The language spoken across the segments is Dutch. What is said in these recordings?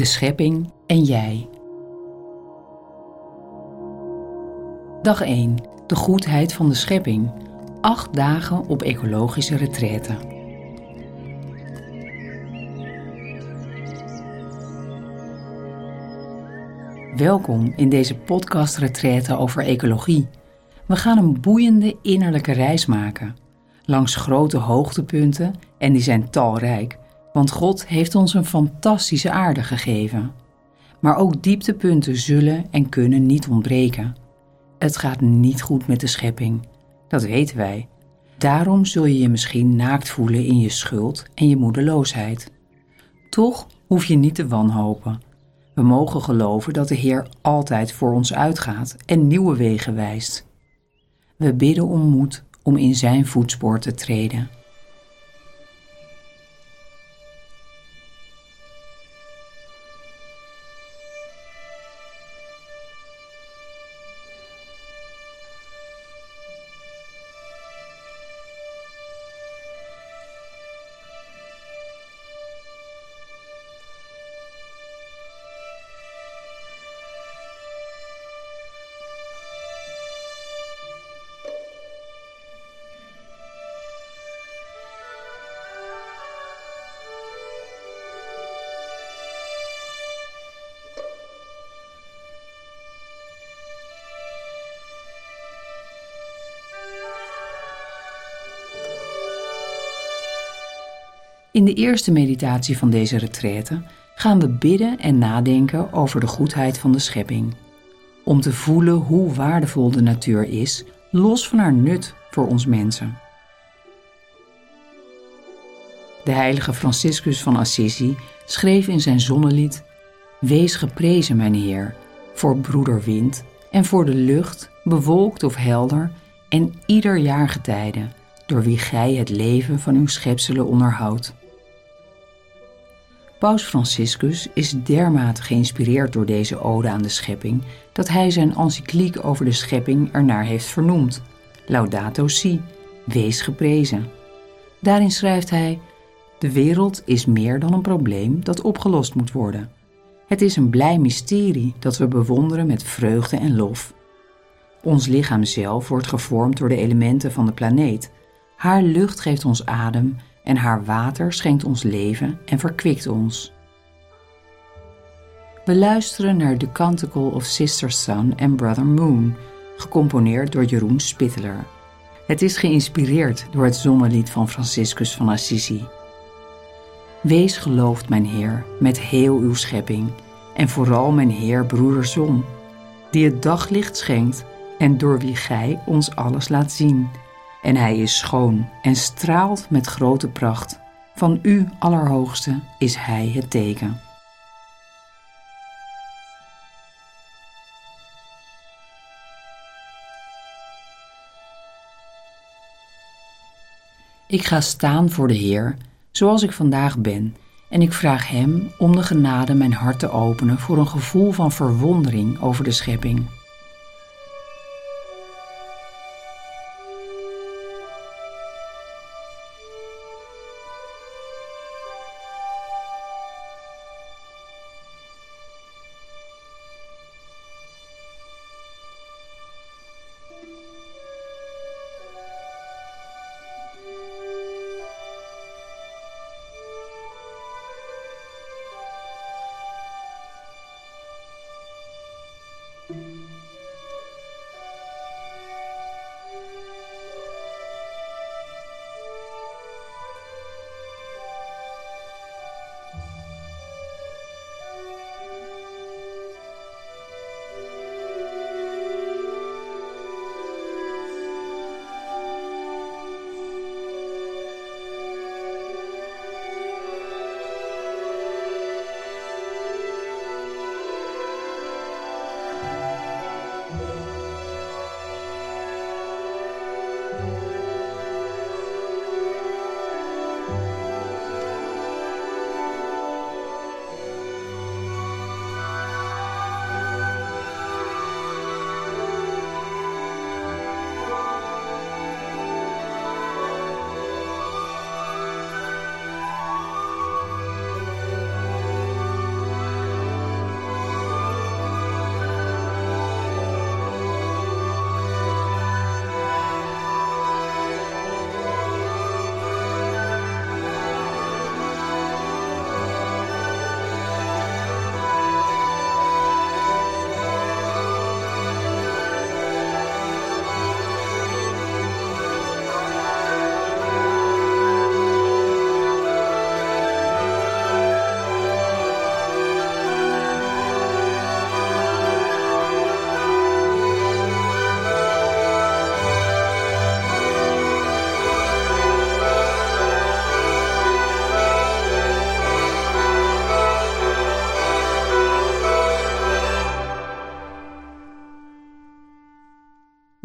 de schepping en jij. Dag 1. De goedheid van de schepping. Acht dagen op ecologische retraite. Welkom in deze podcast retraite over ecologie. We gaan een boeiende innerlijke reis maken. Langs grote hoogtepunten, en die zijn talrijk, want God heeft ons een fantastische aarde gegeven. Maar ook dieptepunten zullen en kunnen niet ontbreken. Het gaat niet goed met de schepping, dat weten wij. Daarom zul je je misschien naakt voelen in je schuld en je moedeloosheid. Toch hoef je niet te wanhopen. We mogen geloven dat de Heer altijd voor ons uitgaat en nieuwe wegen wijst. We bidden om moed om in Zijn voetspoor te treden. In de eerste meditatie van deze retraite gaan we bidden en nadenken over de goedheid van de schepping. Om te voelen hoe waardevol de natuur is, los van haar nut voor ons mensen. De heilige Franciscus van Assisi schreef in zijn zonnelied: Wees geprezen, mijn Heer, voor broeder wind en voor de lucht, bewolkt of helder, en ieder jaargetijde, door wie gij het leven van uw schepselen onderhoudt. Paus Franciscus is dermate geïnspireerd door deze ode aan de schepping dat hij zijn encycliek over de schepping ernaar heeft vernoemd. Laudato si, wees geprezen. Daarin schrijft hij: De wereld is meer dan een probleem dat opgelost moet worden. Het is een blij mysterie dat we bewonderen met vreugde en lof. Ons lichaam zelf wordt gevormd door de elementen van de planeet. Haar lucht geeft ons adem en haar water schenkt ons leven en verkwikt ons. We luisteren naar The Canticle of Sister Sun and Brother Moon, gecomponeerd door Jeroen Spitteler. Het is geïnspireerd door het zonnelied van Franciscus van Assisi. Wees geloofd, mijn Heer, met heel uw schepping, en vooral mijn Heer, broeder Zon, die het daglicht schenkt en door wie Gij ons alles laat zien en hij is schoon en straalt met grote pracht. Van u, Allerhoogste, is hij het teken. Ik ga staan voor de Heer, zoals ik vandaag ben, en ik vraag Hem om de genade mijn hart te openen voor een gevoel van verwondering over de schepping.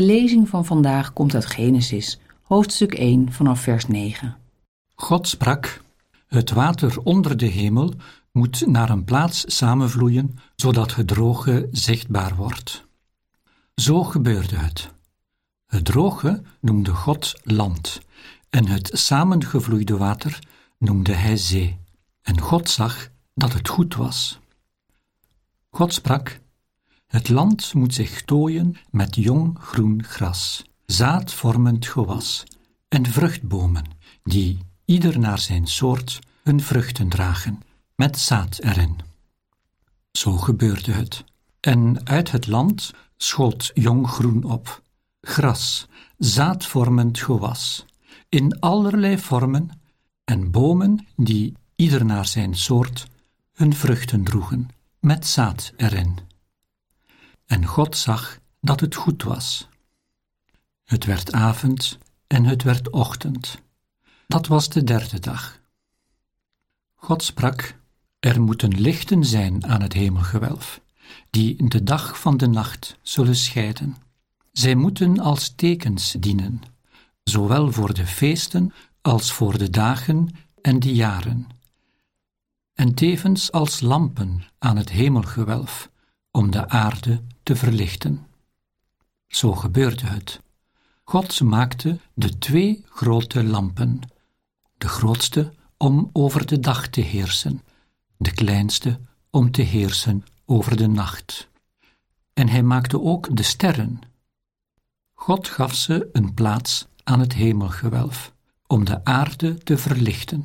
De lezing van vandaag komt uit Genesis, hoofdstuk 1 vanaf vers 9. God sprak: Het water onder de hemel moet naar een plaats samenvloeien, zodat het droge zichtbaar wordt. Zo gebeurde het. Het droge noemde God land, en het samengevloeide water noemde hij zee. En God zag dat het goed was. God sprak: Het land moet zich tooien met jong groen gras, zaadvormend gewas en vruchtbomen, die ieder naar zijn soort hun vruchten dragen, met zaad erin. Zo gebeurde het. En uit het land schoot jong groen op, gras, zaadvormend gewas, in allerlei vormen, en bomen die ieder naar zijn soort hun vruchten droegen, met zaad erin. En God zag dat het goed was. Het werd avond en het werd ochtend. Dat was de derde dag. God sprak: Er moeten lichten zijn aan het hemelgewelf, die de dag van de nacht zullen scheiden. Zij moeten als tekens dienen, zowel voor de feesten als voor de dagen en de jaren, en tevens als lampen aan het hemelgewelf om de aarde te verlichten. Zo gebeurde het. God maakte de twee grote lampen, de grootste om over de dag te heersen, de kleinste om te heersen over de nacht. En hij maakte ook de sterren. God gaf ze een plaats aan het hemelgewelf, om de aarde te verlichten,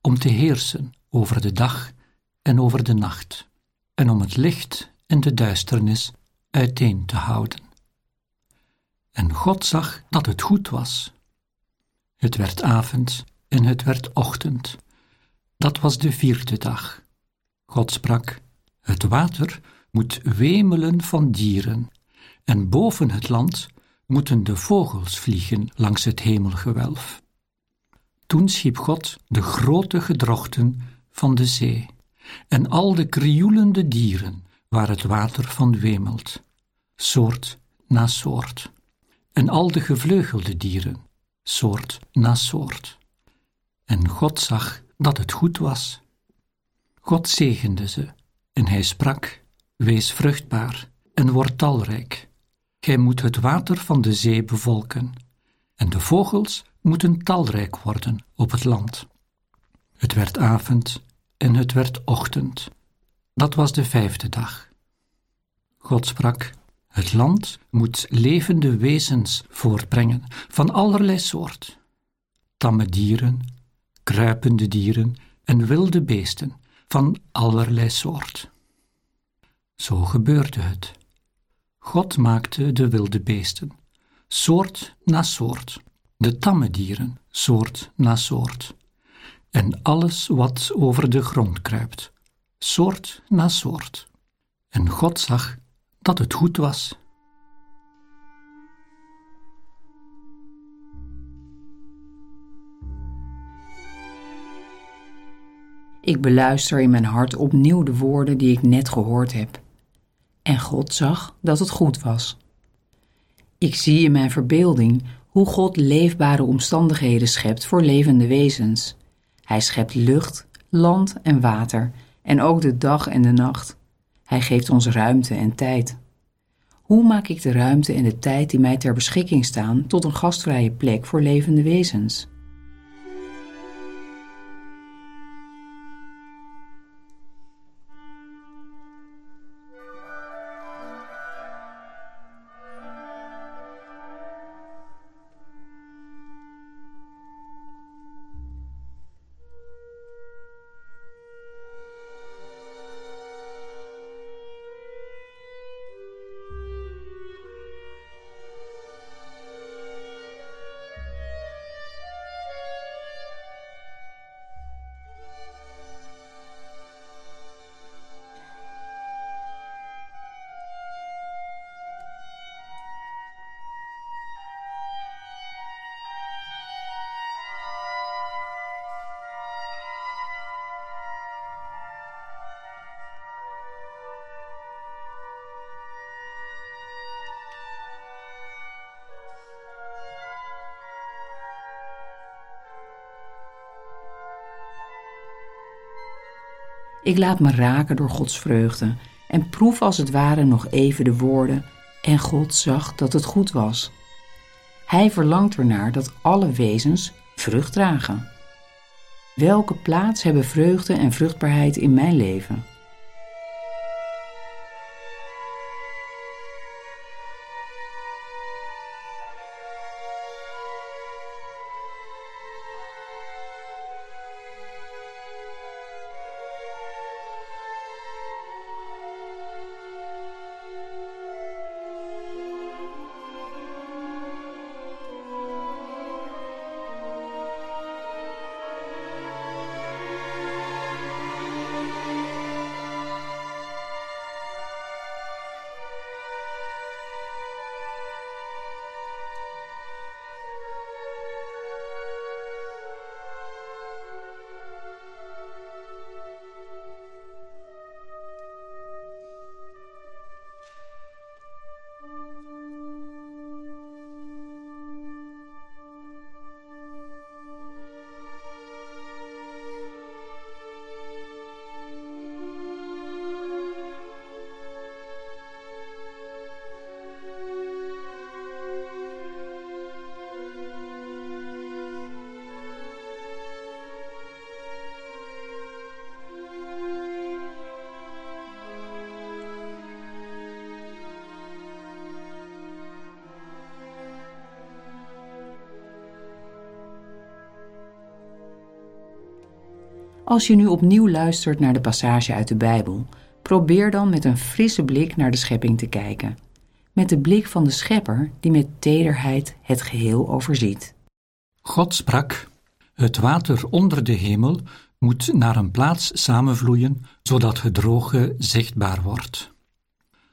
om te heersen over de dag en over de nacht, en om het licht en de duisternis uiteen te houden. En God zag dat het goed was. Het werd avond en het werd ochtend. Dat was de vierde dag. God sprak: Het water moet wemelen van dieren, en boven het land moeten de vogels vliegen langs het hemelgewelf. Toen schiep God de grote gedrochten van de zee en al de krioelende dieren waar het water van wemelt, soort na soort, en al de gevleugelde dieren, soort na soort. En God zag dat het goed was. God zegende ze, en hij sprak: Wees vruchtbaar en word talrijk. Gij moet het water van de zee bevolken, en de vogels moeten talrijk worden op het land. Het werd avond en het werd ochtend. Dat was de vijfde dag. God sprak: Het land moet levende wezens voortbrengen van allerlei soort: tamme dieren, kruipende dieren en wilde beesten van allerlei soort. Zo gebeurde het. God maakte de wilde beesten, soort na soort, de tamme dieren, soort na soort, en alles wat over de grond kruipt, soort na soort. En God zag dat het goed was. Ik beluister in mijn hart opnieuw de woorden die ik net gehoord heb. En God zag dat het goed was. Ik zie in mijn verbeelding hoe God leefbare omstandigheden schept voor levende wezens. Hij schept lucht, land en water en ook de dag en de nacht. Hij geeft ons ruimte en tijd. Hoe maak ik de ruimte en de tijd die mij ter beschikking staan tot een gastvrije plek voor levende wezens? Ik laat me raken door Gods vreugde en proef als het ware nog even de woorden en God zag dat het goed was. Hij verlangt ernaar dat alle wezens vrucht dragen. Welke plaats hebben vreugde en vruchtbaarheid in mijn leven? Als je nu opnieuw luistert naar de passage uit de Bijbel, probeer dan met een frisse blik naar de schepping te kijken. Met de blik van de schepper die met tederheid het geheel overziet. God sprak: Het water onder de hemel moet naar een plaats samenvloeien, zodat het droge zichtbaar wordt.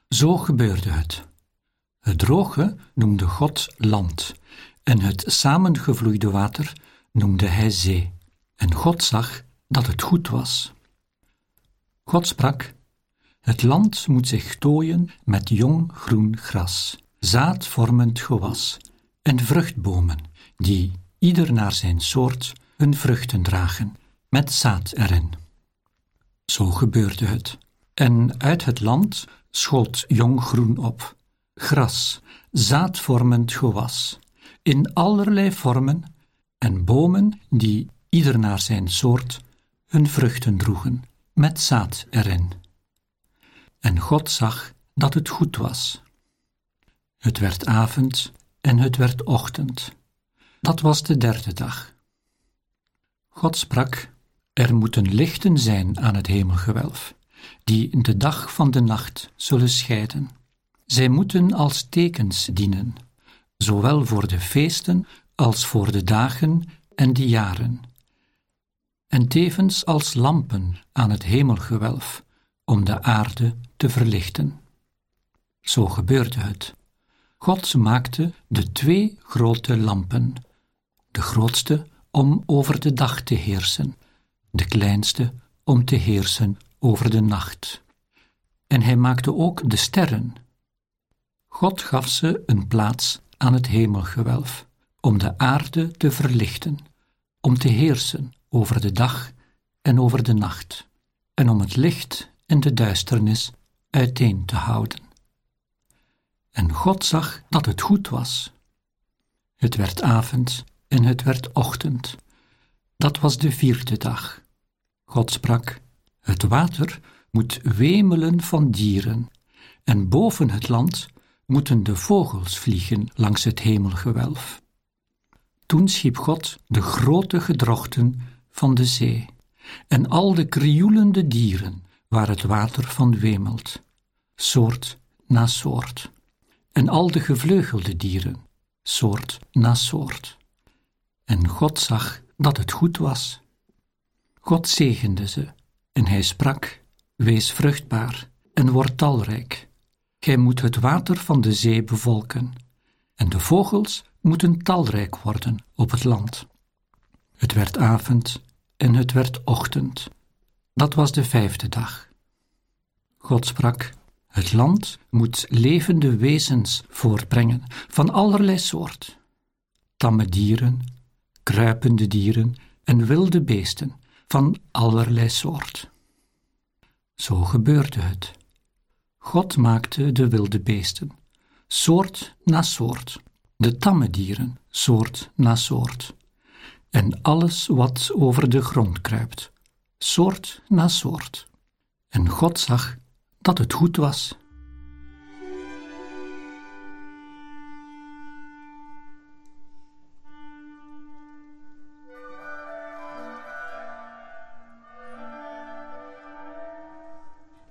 Zo gebeurde het. Het droge noemde God land, en het samengevloeide water noemde hij zee. En God zag dat het goed was. God sprak: Het land moet zich tooien met jong groen gras, zaadvormend gewas en vruchtbomen, die ieder naar zijn soort hun vruchten dragen, met zaad erin. Zo gebeurde het. En uit het land schoot jong groen op, gras, zaadvormend gewas, in allerlei vormen, en bomen die ieder naar zijn soort hun vruchten droegen, met zaad erin. En God zag dat het goed was. Het werd avond en het werd ochtend. Dat was de derde dag. God sprak: Er moeten lichten zijn aan het hemelgewelf, die in de dag van de nacht zullen scheiden. Zij moeten als tekens dienen, zowel voor de feesten als voor de dagen en de jaren en tevens als lampen aan het hemelgewelf om de aarde te verlichten. Zo gebeurde het. God maakte de twee grote lampen, de grootste om over de dag te heersen, de kleinste om te heersen over de nacht. En hij maakte ook de sterren. God gaf ze een plaats aan het hemelgewelf, om de aarde te verlichten, om te heersen over de dag en over de nacht, en om het licht en de duisternis uiteen te houden. En God zag dat het goed was. Het werd avond en het werd ochtend. Dat was de vierde dag. God sprak: Het water moet wemelen van dieren, en boven het land moeten de vogels vliegen langs het hemelgewelf. Toen schiep God de grote gedrochten van de zee en al de krioelende dieren waar het water van wemelt, soort na soort, en al de gevleugelde dieren, soort na soort. En God zag dat het goed was. God zegende ze, en hij sprak: Wees vruchtbaar en word talrijk. Gij moet het water van de zee bevolken, en de vogels moeten talrijk worden op het land. Het werd avond en het werd ochtend. Dat was de vijfde dag. God sprak: Het land moet levende wezens voortbrengen van allerlei soort: tamme dieren, kruipende dieren en wilde beesten van allerlei soort. Zo gebeurde het. God maakte de wilde beesten, soort na soort, de tamme dieren, soort na soort, en alles wat over de grond kruipt, soort na soort. En God zag dat het goed was.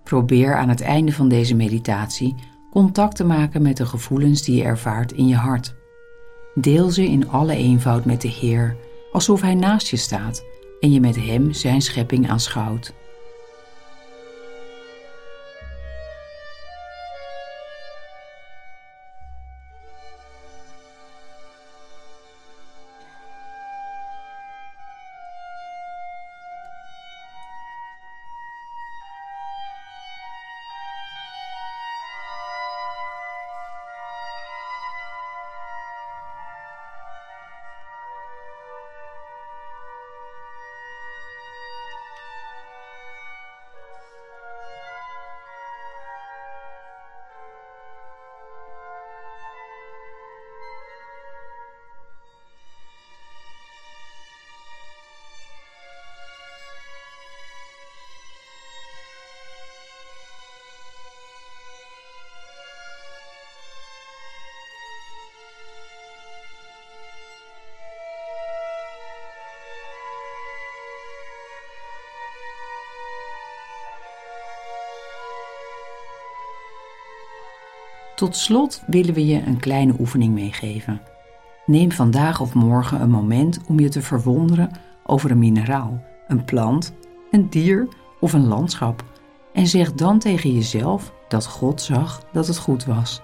Probeer aan het einde van deze meditatie contact te maken met de gevoelens die je ervaart in je hart. Deel ze in alle eenvoud met de Heer, alsof Hij naast je staat en je met Hem Zijn schepping aanschouwt. Tot slot willen we je een kleine oefening meegeven. Neem vandaag of morgen een moment om je te verwonderen over een mineraal, een plant, een dier of een landschap en zeg dan tegen jezelf dat God zag dat het goed was.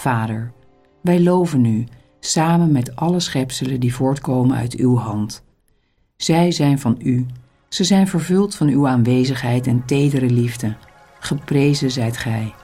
Vader, wij loven u samen met alle schepselen die voortkomen uit uw hand. Zij zijn van u, ze zijn vervuld van uw aanwezigheid en tedere liefde. Geprezen zijt gij.